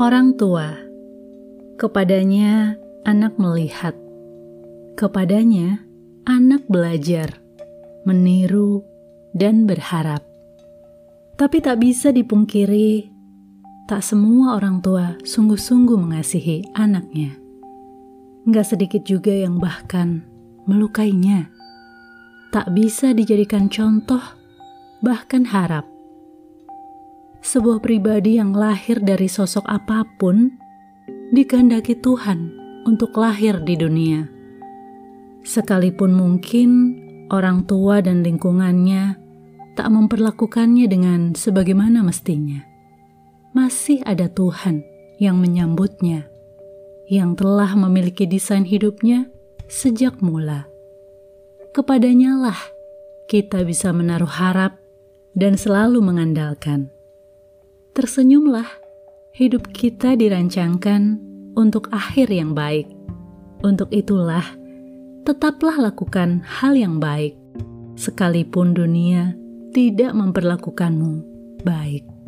Orang tua, kepadanya anak melihat, kepadanya anak belajar, meniru, dan berharap. Tapi tak bisa dipungkiri, tak semua orang tua sungguh-sungguh mengasihi anaknya. Nggak sedikit juga yang bahkan melukainya. Tak bisa dijadikan contoh, bahkan harap sebuah pribadi yang lahir dari sosok apa pun dikehendaki Tuhan untuk lahir di dunia. Sekalipun mungkin orang tua dan lingkungannya tak memperlakukannya dengan sebagaimana mestinya, masih ada Tuhan yang menyambutnya, yang telah memiliki desain hidupnya sejak mula. Kepadanya lah kita bisa menaruh harap dan selalu mengandalkan tersenyumlah. Hidup kita dirancangkan untuk akhir yang baik. Untuk itulah, tetaplah lakukan hal yang baik, sekalipun dunia tidak memperlakukanmu baik.